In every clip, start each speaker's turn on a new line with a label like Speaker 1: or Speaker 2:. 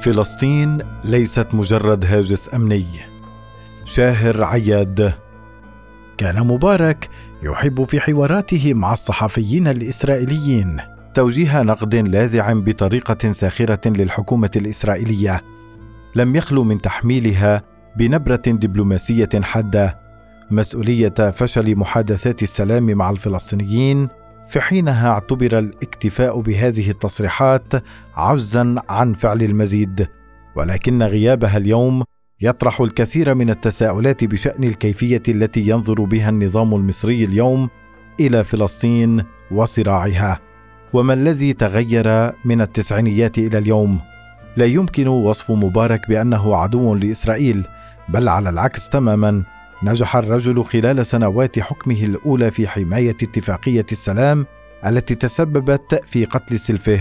Speaker 1: فلسطين ليست مجرد هاجس أمني. شاهر عياد كان مبارك يحب في حواراته مع الصحفيين الإسرائيليين. توجيه نقد لاذع بطريقة ساخرة للحكومة الإسرائيلية. لم يخلو من تحميلها بنبرة دبلوماسية حادة. مسؤولية فشل محادثات السلام مع الفلسطينيين في حينها اعتبر الاكتفاء بهذه التصريحات عجزا عن فعل المزيد ولكن غيابها اليوم يطرح الكثير من التساؤلات بشأن الكيفية التي ينظر بها النظام المصري اليوم إلى فلسطين وصراعها. وما الذي تغير من التسعينيات إلى اليوم؟ لا يمكن وصف مبارك بأنه عدو لإسرائيل بل على العكس تماما. نجح الرجل خلال سنوات حكمه الأولى في حماية اتفاقية السلام التي تسببت في قتل سلفه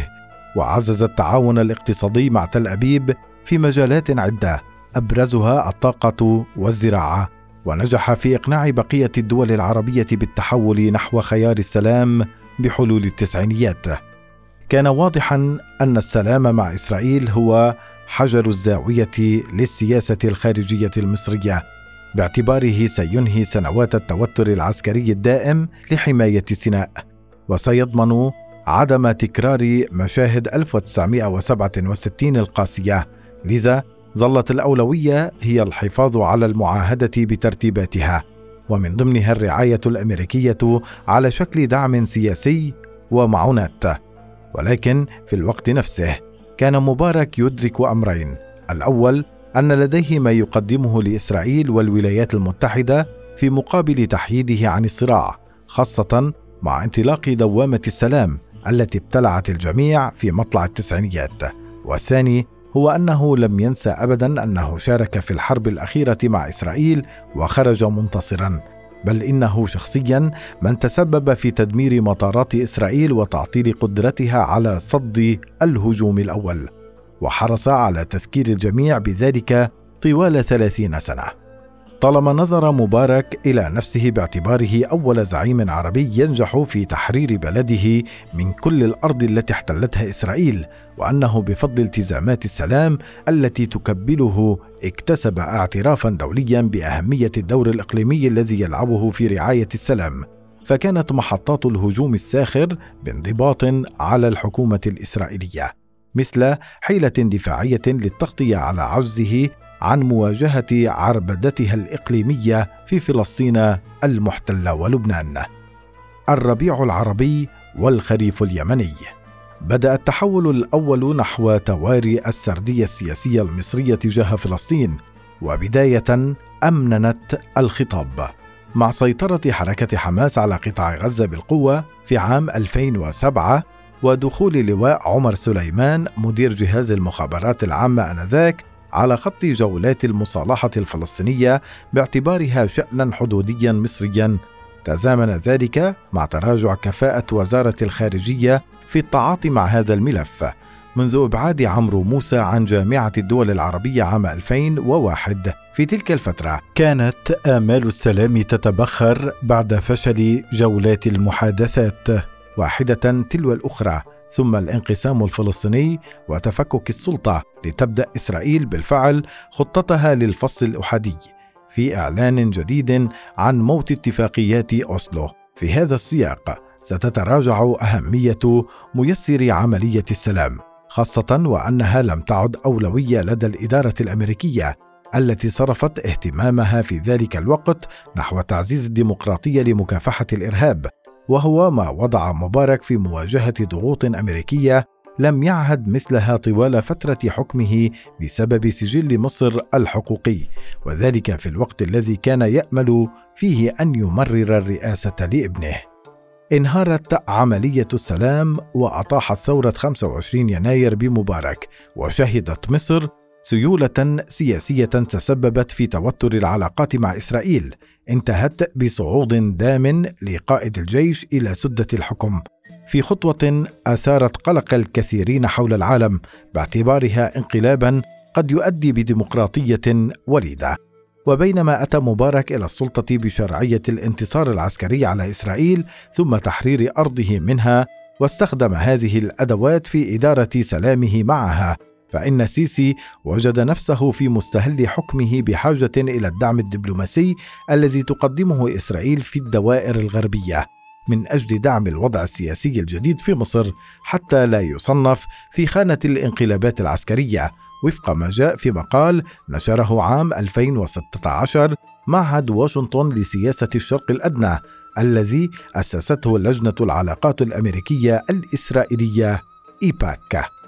Speaker 1: وعزز التعاون الاقتصادي مع تل أبيب في مجالات عدة أبرزها الطاقة والزراعة. ونجح في إقناع بقية الدول العربية بالتحول نحو خيار السلام بحلول التسعينيات. كان واضحا أن السلام مع إسرائيل هو حجر الزاوية للسياسة الخارجية المصرية. باعتباره سينهي سنوات التوتر العسكري الدائم لحماية سيناء. وسيضمن عدم تكرار مشاهد 1967 القاسية. لذا ظلت الأولوية هي الحفاظ على المعاهدة بترتيباتها. ومن ضمنها الرعاية الأمريكية على شكل دعم سياسي ومعونات. ولكن في الوقت نفسه كان مبارك يدرك أمرين الأول أن لديه ما يقدمه لإسرائيل والولايات المتحدة في مقابل تحييده عن الصراع خاصة مع انطلاق دوامة السلام التي ابتلعت الجميع في مطلع التسعينيات. والثاني هو أنه لم ينسى ابدا أنه شارك في الحرب الأخيرة مع إسرائيل وخرج منتصرا بل إنه شخصيا من تسبب في تدمير مطارات إسرائيل وتعطيل قدرتها على صد الهجوم الأول. وحرص على تذكير الجميع بذلك طوال ثلاثين سنة. طالما نظر مبارك إلى نفسه باعتباره أول زعيم عربي ينجح في تحرير بلده من كل الأرض التي احتلتها إسرائيل وأنه بفضل التزامات السلام التي تكبله اكتسب اعترافا دوليا بأهمية الدور الإقليمي الذي يلعبه في رعاية السلام. فكانت محطات الهجوم الساخر بانضباط على الحكومة الإسرائيلية. مثل حيلة دفاعية للتغطية على عجزه عن مواجهة عربدتها الإقليمية في فلسطين المحتلة ولبنان. الربيع العربي والخريف اليمني. بدأ التحول الأول نحو تواري السردية السياسية المصرية تجاه فلسطين وبداية أمننت الخطاب. مع سيطرة حركة حماس على قطاع غزة بالقوة في عام 2007 ودخول لواء عمر سليمان مدير جهاز المخابرات العامة آنذاك على خط جولات المصالحة الفلسطينية باعتبارها شانا حدوديا مصريا. تزامن ذلك مع تراجع كفاءة وزارة الخارجية في التعاطي مع هذا الملف منذ إبعاد عمرو موسى عن جامعة الدول العربية عام 2001 في تلك الفترة كانت آمال السلام تتبخر بعد فشل جولات المحادثات. واحدة تلو الأخرى ثم الانقسام الفلسطيني وتفكك السلطة لتبدأ إسرائيل بالفعل خطتها للفصل الأحادي في إعلان جديد عن موت اتفاقيات أوسلو. في هذا السياق ستتراجع أهمية ميسر عملية السلام خاصة وأنها لم تعد أولوية لدى الإدارة الأمريكية التي صرفت اهتمامها في ذلك الوقت نحو تعزيز الديمقراطية لمكافحة الإرهاب. وهو ما وضع مبارك في مواجهة ضغوط أمريكية لم يعهد مثلها طوال فترة حكمه بسبب سجل مصر الحقوقي. وذلك في الوقت الذي كان يأمل فيه أن يمرر الرئاسة لابنه. انهارت عملية السلام وأطاحت ثورة 25 يناير بمبارك وشهدت مصر سيولة سياسية تسببت في توتر العلاقات مع إسرائيل انتهت بصعود دام لقائد الجيش إلى سدة الحكم. في خطوة أثارت قلق الكثيرين حول العالم باعتبارها انقلابا قد يؤدي بديمقراطية وليدة. وبينما أتى مبارك إلى السلطة بشرعية الانتصار العسكري على إسرائيل ثم تحرير أرضه منها واستخدم هذه الأدوات في إدارة سلامه معها. فإن السيسي وجد نفسه في مستهل حكمه بحاجة إلى الدعم الدبلوماسي الذي تقدمه إسرائيل في الدوائر الغربية من أجل دعم الوضع السياسي الجديد في مصر حتى لا يصنف في خانة الانقلابات العسكرية وفق ما جاء في مقال نشره عام 2016 معهد واشنطن لسياسة الشرق الأدنى الذي أسسته لجنة العلاقات الأمريكية الإسرائيلية إيباك.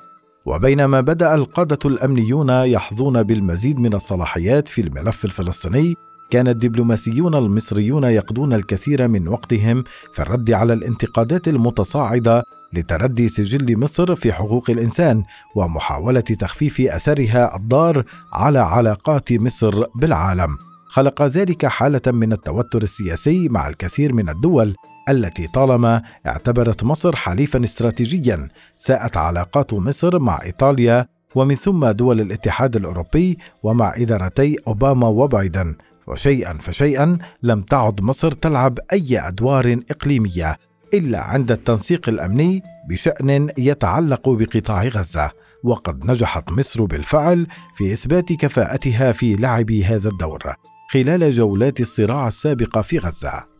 Speaker 1: وبينما بدأ القادة الأمنيون يحظون بالمزيد من الصلاحيات في الملف الفلسطيني كان الدبلوماسيون المصريون يقضون الكثير من وقتهم في الرد على الانتقادات المتصاعدة لتردي سجل مصر في حقوق الإنسان ومحاولة تخفيف أثرها الضار على علاقات مصر بالعالم. خلق ذلك حالة من التوتر السياسي مع الكثير من الدول التي طالما اعتبرت مصر حليفا استراتيجيا ساءت علاقات مصر مع إيطاليا ومن ثم دول الاتحاد الأوروبي ومع إدارتي أوباما وبايدن. وشيئا فشيئا لم تعد مصر تلعب أي أدوار إقليمية إلا عند التنسيق الأمني بشأن يتعلق بقطاع غزة. وقد نجحت مصر بالفعل في إثبات كفاءتها في لعب هذا الدور خلال جولات الصراع السابقة في غزة.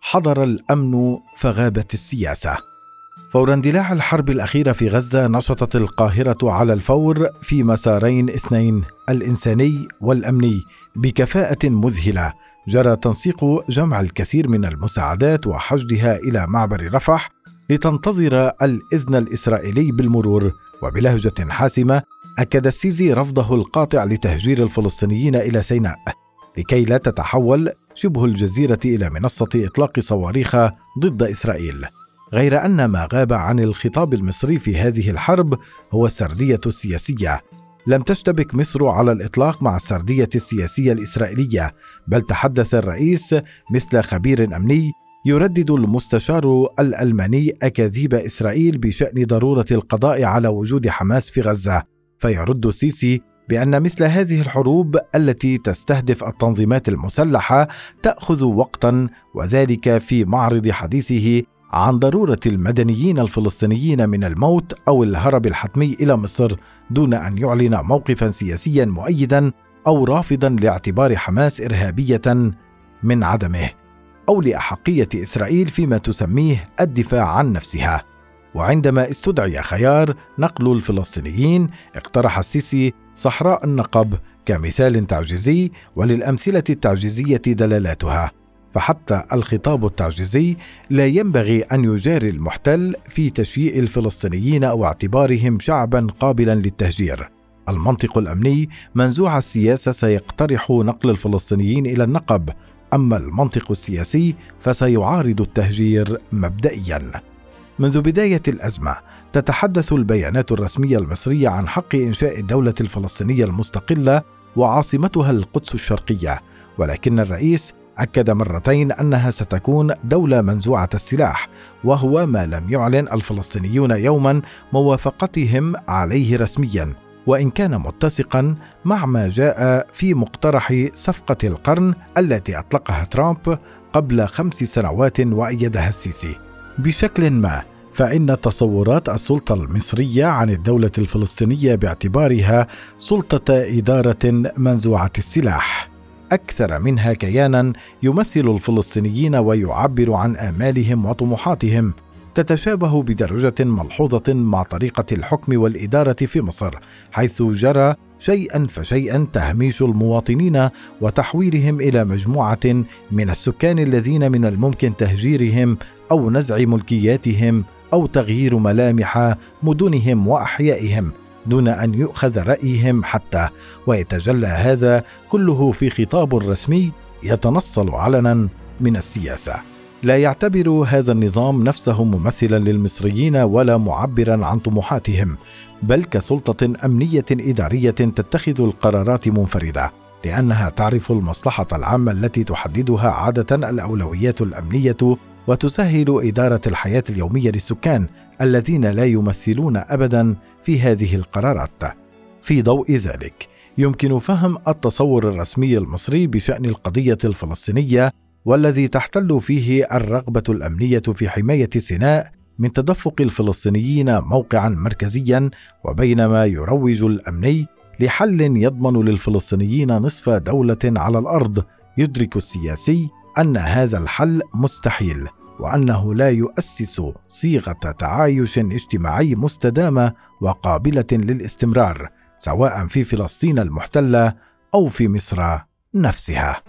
Speaker 1: حضر الأمن فغابت السياسة. فور اندلاع الحرب الاخيره في غزة نشطت القاهرة على الفور في مسارين اثنين الإنساني والأمني بكفاءة مذهلة. جرى تنسيق جمع الكثير من المساعدات وحشدها إلى معبر رفح لتنتظر الإذن الإسرائيلي بالمرور. وبلهجة حاسمة أكد السيسي رفضه القاطع لتهجير الفلسطينيين إلى سيناء. لكي لا تتحول شبه الجزيرة إلى منصة إطلاق صواريخ ضد إسرائيل. غير أن ما غاب عن الخطاب المصري في هذه الحرب هو السردية السياسية. لم تشتبك مصر على الإطلاق مع السردية السياسية الإسرائيلية بل تحدث الرئيس مثل خبير أمني يردد المستشار الألماني أكاذيب إسرائيل بشأن ضرورة القضاء على وجود حماس في غزة. فيرد السيسي بأن مثل هذه الحروب التي تستهدف التنظيمات المسلحة تأخذ وقتا وذلك في معرض حديثه عن ضرورة المدنيين الفلسطينيين من الموت أو الهرب الحتمي إلى مصر دون أن يعلن موقفا سياسيا مؤيدا أو رافضا لاعتبار حماس إرهابية من عدمه أو لأحقية إسرائيل فيما تسميه الدفاع عن نفسها. وعندما استدعي خيار نقل الفلسطينيين اقترح السيسي صحراء النقب كمثال تعجيزي وللأمثلة التعجيزية دلالاتها فحتى الخطاب التعجيزي لا ينبغي أن يجاري المحتل في تشييء الفلسطينيين أو اعتبارهم شعبا قابلا للتهجير. المنطق الأمني منزوع السياسة سيقترح نقل الفلسطينيين إلى النقب أما المنطق السياسي فسيعارض التهجير مبدئيا. منذ بداية الأزمة تتحدث البيانات الرسمية المصرية عن حق إنشاء الدولة الفلسطينية المستقلة وعاصمتها القدس الشرقية ولكن الرئيس أكد مرتين أنها ستكون دولة منزوعة السلاح وهو ما لم يعلن الفلسطينيون يوما موافقتهم عليه رسميا وإن كان متسقا مع ما جاء في مقترح صفقة القرن التي أطلقها ترامب قبل خمس سنوات وأيدها السيسي. بشكل ما فإن تصورات السلطة المصرية عن الدولة الفلسطينية باعتبارها سلطة إدارة منزوعة السلاح. أكثر منها كيانا يمثل الفلسطينيين ويعبر عن آمالهم وطموحاتهم. تتشابه بدرجة ملحوظة مع طريقة الحكم والإدارة في مصر حيث جرى شيئا فشيئا تهميش المواطنين وتحويلهم إلى مجموعة من السكان الذين من الممكن تهجيرهم أو نزع ملكياتهم أو تغيير ملامح مدنهم وأحيائهم دون أن يؤخذ رأيهم حتى ويتجلى هذا كله في خطاب رسمي يتنصل علنا من السياسة. لا يعتبر هذا النظام نفسه ممثلا للمصريين ولا معبرا عن طموحاتهم بل كسلطة أمنية إدارية تتخذ القرارات منفردة لأنها تعرف المصلحة العامة التي تحددها عادة الأولويات الأمنية وتسهل إدارة الحياة اليومية للسكان الذين لا يمثلون ابدا في هذه القرارات. في ضوء ذلك يمكن فهم التصور الرسمي المصري بشأن القضية الفلسطينية والذي تحتل فيه الرغبة الأمنية في حماية سيناء من تدفق الفلسطينيين موقعا مركزيا وبينما يروج الامني لحل يضمن للفلسطينيين نصف دولة على الأرض. يدرك السياسي أن هذا الحل مستحيل. وأنه لا يؤسس صيغة تعايش اجتماعي مستدامة وقابلة للاستمرار سواء في فلسطين المحتلة أو في مصر نفسها.